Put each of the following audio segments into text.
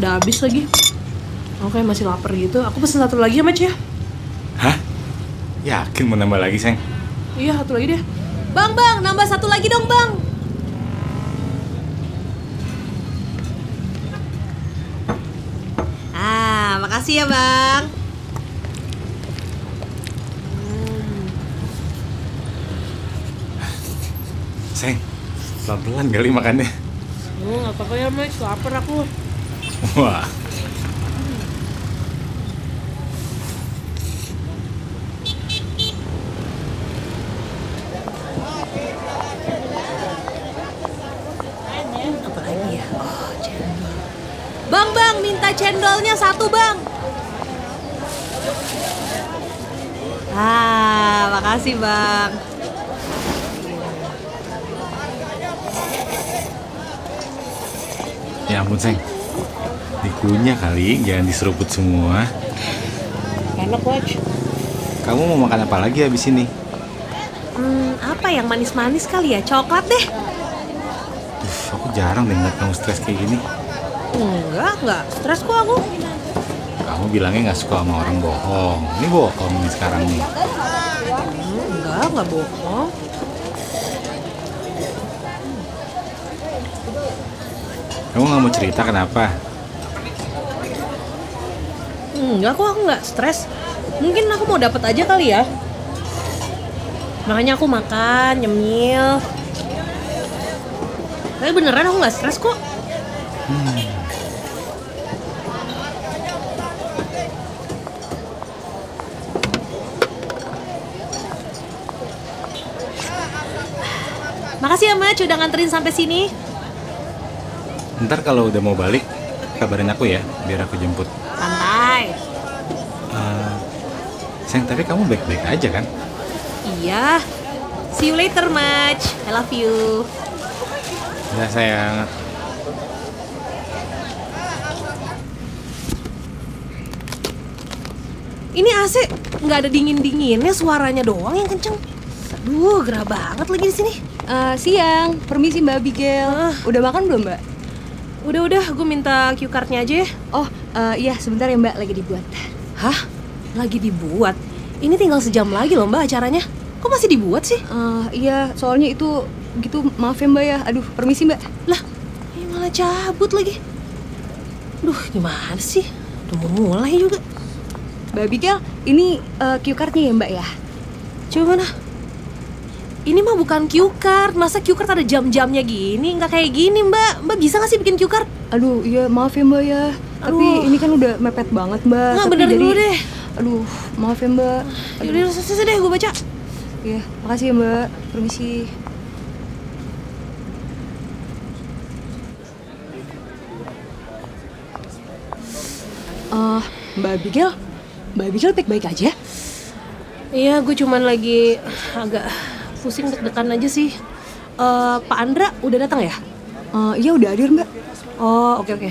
Udah habis lagi. Aku kayak masih lapar gitu. Aku pesen satu lagi ya, Match ya? Hah? Yakin mau nambah lagi, Seng? Iya, satu lagi deh. Bang, bang, nambah satu lagi dong, bang. Ah, makasih ya, bang. Seng, pelan-pelan kali makannya. Oh, nggak apa-apa ya, Match. Lapar aku. Wah, ya? Oh, cendol. Bang, bang, minta cendolnya satu, bang. Ah, makasih, bang. ya ampun, Seng. Dikunyah kali, jangan diseruput semua. Enak, Watch. Kamu mau makan apa lagi habis ini? Hmm, apa yang manis-manis kali ya? Coklat deh. Duh, aku jarang deh ngeliat kamu stres kayak gini. Enggak, enggak. Stres kok aku. Kamu bilangnya nggak suka sama orang bohong. Ini bohong nih sekarang nih. Hmm, enggak, enggak bohong. Kamu nggak mau cerita kenapa? Enggak kok, aku nggak stres. Mungkin aku mau dapat aja kali ya. Makanya aku makan, nyemil. Tapi beneran aku nggak stres kok. Makasih ya, Mat, udah nganterin sampai sini. Ntar kalau udah mau balik, kabarin aku ya, biar aku jemput. Seng, tapi kamu baik-baik aja kan? Iya. See you later, Mat. I love you. Ya sayang. Ini AC nggak ada dingin-dinginnya, suaranya doang yang kenceng. Aduh, gerah banget lagi di sini. Eh, siang, permisi Mbak Abigail. Ah. Udah makan belum Mbak? Udah-udah, gue minta cue card-nya aja ya. Oh, eh, iya sebentar ya Mbak, lagi dibuat. Hah? Lagi dibuat? Ini tinggal sejam lagi loh mbak acaranya. Kok masih dibuat sih? Eh, iya, soalnya itu gitu maaf ya Mbak ya. Aduh, permisi Mbak. Lah, ini malah cabut lagi. Duh, gimana sih? Udah mau mulai juga. Mbak Abigail, ini eh, cue card-nya ya Mbak ya? Coba mana? Ini mah bukan cue card. Masa cue card ada jam-jamnya gini? Nggak kayak gini mbak. Mbak bisa nggak sih bikin cue card? Aduh, iya maaf ya Mbak ya. Tapi Aduh. ini kan udah mepet banget Mbak. Nggak, Tapi benerin dulu deh. Aduh, maaf ya Mbak. Yaudah, selesai deh gue baca. Iya, makasih ya Mbak. Permisi. Eh, Mbak Abigail, Mbak Abigail baik-baik aja? Iya, gue cuman lagi agak pusing deg-degan aja sih. Eh, Pak Andra udah datang ya? Eh, iya udah hadir Mbak. Oh, oke oke.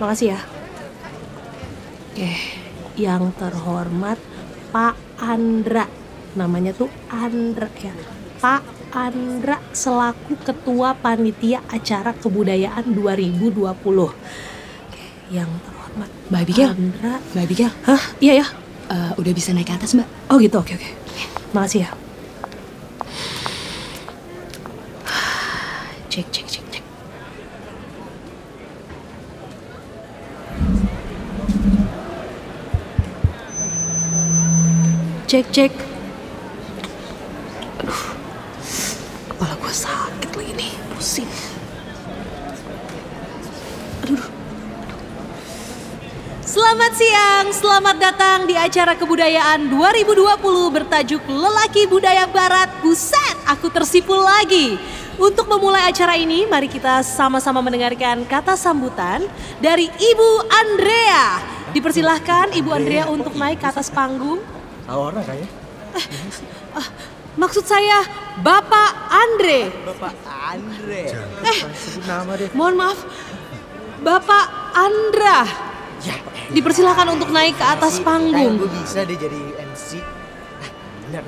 Makasih ya. Oke, yang terhormat Pak Andra. Namanya tuh Andra ya. Pak Andra selaku Ketua Panitia Acara Kebudayaan 2020. Oke, yang terhormat Mbak Abigail. Andra. Mbak Abigail, Hah? Iya ya. eh, udah bisa naik ke atas Mbak. Oh gitu, oke oke. Makasih ya. Cek cek cek cek. Aduh, kepala gue sakit lagi nih, pusing. Aduh. Selamat siang, selamat datang di acara kebudayaan 2020 bertajuk Lelaki Budaya Barat. Buset, aku tersipu lagi. Untuk memulai acara ini, mari kita sama-sama mendengarkan kata sambutan dari Ibu Andrea. Dipersilahkan Ibu Andrea untuk naik ke atas panggung. Aora kayaknya. Eh, uh, maksud saya Bapak Andre. Bapak Andre. Eh, jangan eh, nama deh. Mohon maaf. Bapak Andra. Ya, eh, dipersilakan ya, untuk naik ke atas panggung. Kayak gue bisa deh jadi MC. Ah, Bener.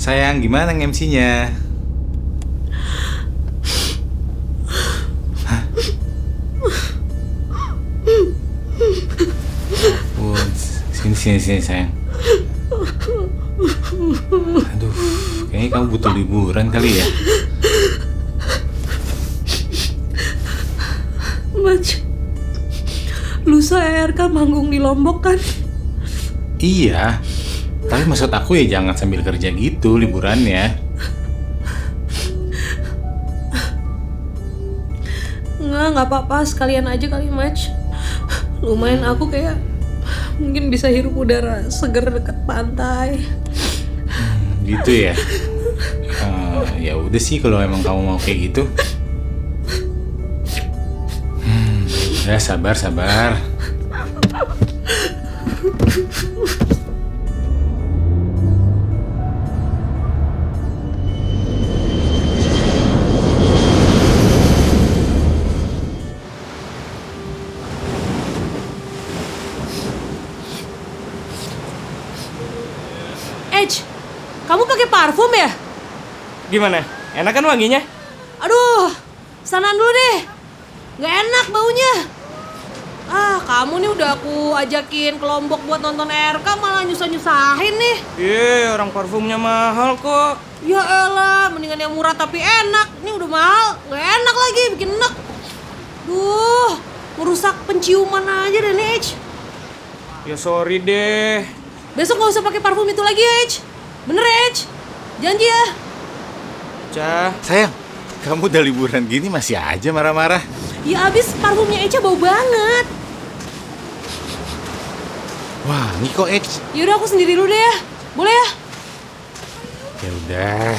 Sayang, gimana MC-nya? Hah? Sini sini sayang. Aduh, kayaknya kamu butuh liburan kali ya. Maj, lusa RK manggung di Lombok kan? Iya. Tapi maksud aku ya jangan sambil kerja gitu liburannya. Enggak, nggak apa-apa. Sekalian aja kali, Maj. Lumayan aku kayak mungkin bisa hirup udara seger dekat pantai. Gitu ya. Eh, ya udah sih kalau emang kamu mau kayak gitu. Hmm, ya sabar sabar. Edge, kamu pakai parfum ya? Gimana? Enak kan wanginya? Aduh, sanaan dulu deh. Nggak enak baunya. Ah, kamu nih udah aku ajakin ke Lombok buat nonton RK malah nyusah-nyusahin nih. Iya, orang parfumnya mahal kok. Ya elah, mendingan yang murah tapi enak. Ini udah mahal, nggak enak lagi, bikin enak. Duh, merusak penciuman aja deh Edge. Ya sorry deh. Besok nggak usah pakai parfum itu lagi, Edge. Bener, Edge? Janji ya. Cah, Sayang, kamu udah liburan gini masih aja marah-marah. Ya abis parfumnya Eca bau banget. Wah, ini kok Edge. Yaudah aku sendiri dulu deh ya. Boleh ya? Ya udah.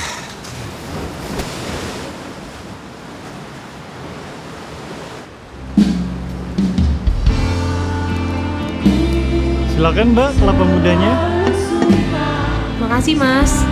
Silakan Mbak, kelapa mudanya. Makasih, Mas.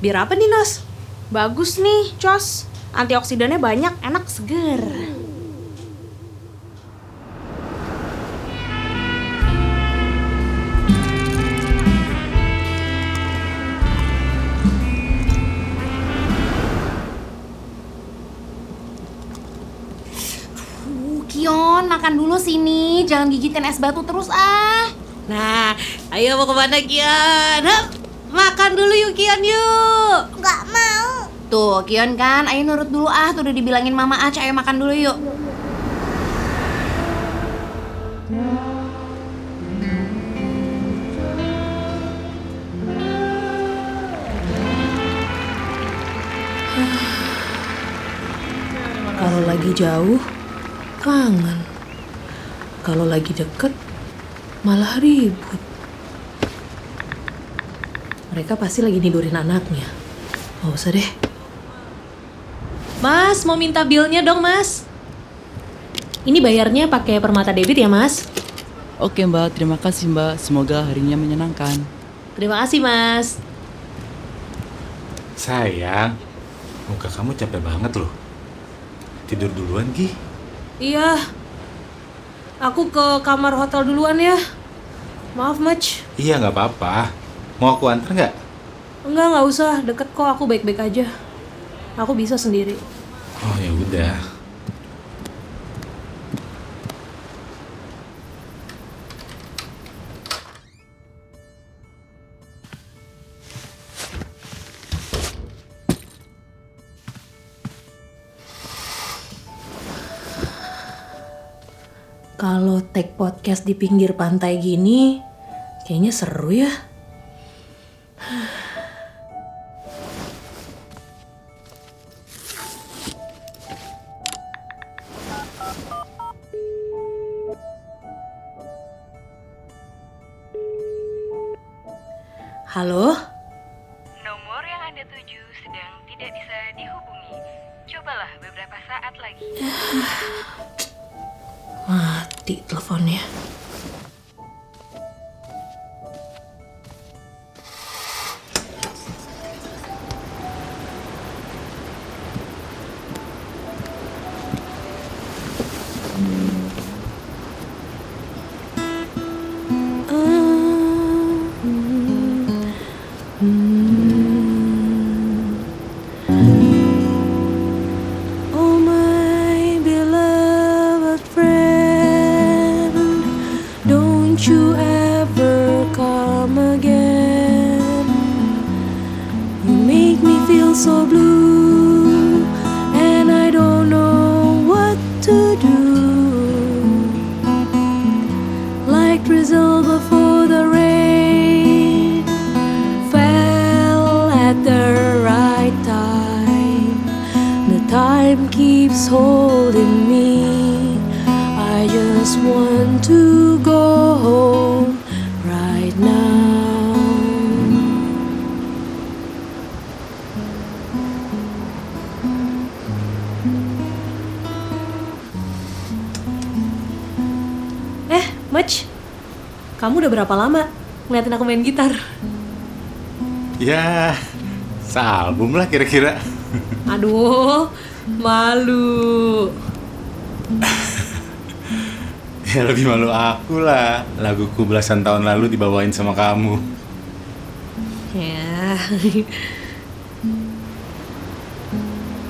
Biar apa nih, Nos? Bagus nih, Cos. Antioksidannya banyak, enak, seger. Makan dulu sini. Jangan gigitin es batu terus ah. Nah, ayo mau ke mana Kian? Hup, makan dulu yuk Kian yuk. Nggak mau. Tuh, Kion kan, ayo nurut dulu ah. Tuh udah dibilangin Mama Aca, ayo makan dulu yuk. Kalau lagi jauh, kangen. Kalau lagi deket, malah ribut. Mereka pasti lagi tidurin anaknya. Gak usah deh. Mas, mau minta bilnya dong, Mas. Ini bayarnya pakai permata debit ya, Mas? Oke mbak, terima kasih mbak. Semoga harinya menyenangkan. Terima kasih, Mas. Sayang, muka kamu capek banget loh. Tidur duluan, Gi. Iya. Aku ke kamar hotel duluan ya. Maaf, Mach. Iya, nggak apa-apa. Mau aku antar nggak? Enggak, nggak usah. Deket kok, aku baik-baik aja. Aku bisa sendiri. Oh ya udah. Podcast di pinggir pantai gini, kayaknya seru ya. Halo? Nomor yang Anda tuju sedang tidak bisa dihubungi. Cobalah beberapa saat lagi. Mati teleponnya. Drizzle before the rain, fell at the right time. The time keeps holding me. I just want to go home right now. Eh, Mach, kamu udah berapa lama ngeliatin aku main gitar? Ya, sealbum lah kira-kira. Aduh, malu. Ya lebih malu aku lah. Laguku belasan tahun lalu dibawain sama kamu. Ya,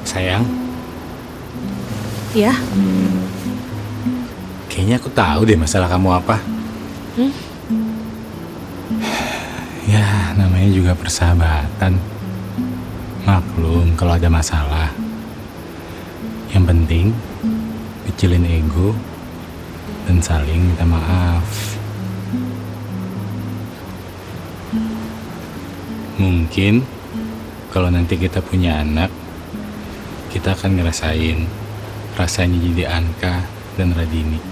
Sayang, ya, kayaknya aku tahu deh masalah kamu apa. Ya, namanya juga persahabatan. Maklum kalau ada masalah. Yang penting, kecilin ego dan saling minta maaf. Mungkin kalau nanti kita punya anak, kita akan ngerasain rasanya jadi Anka dan Radini.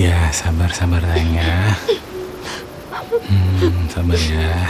Ya, sabar-sabar sayang ya. Hmm, sabar ya.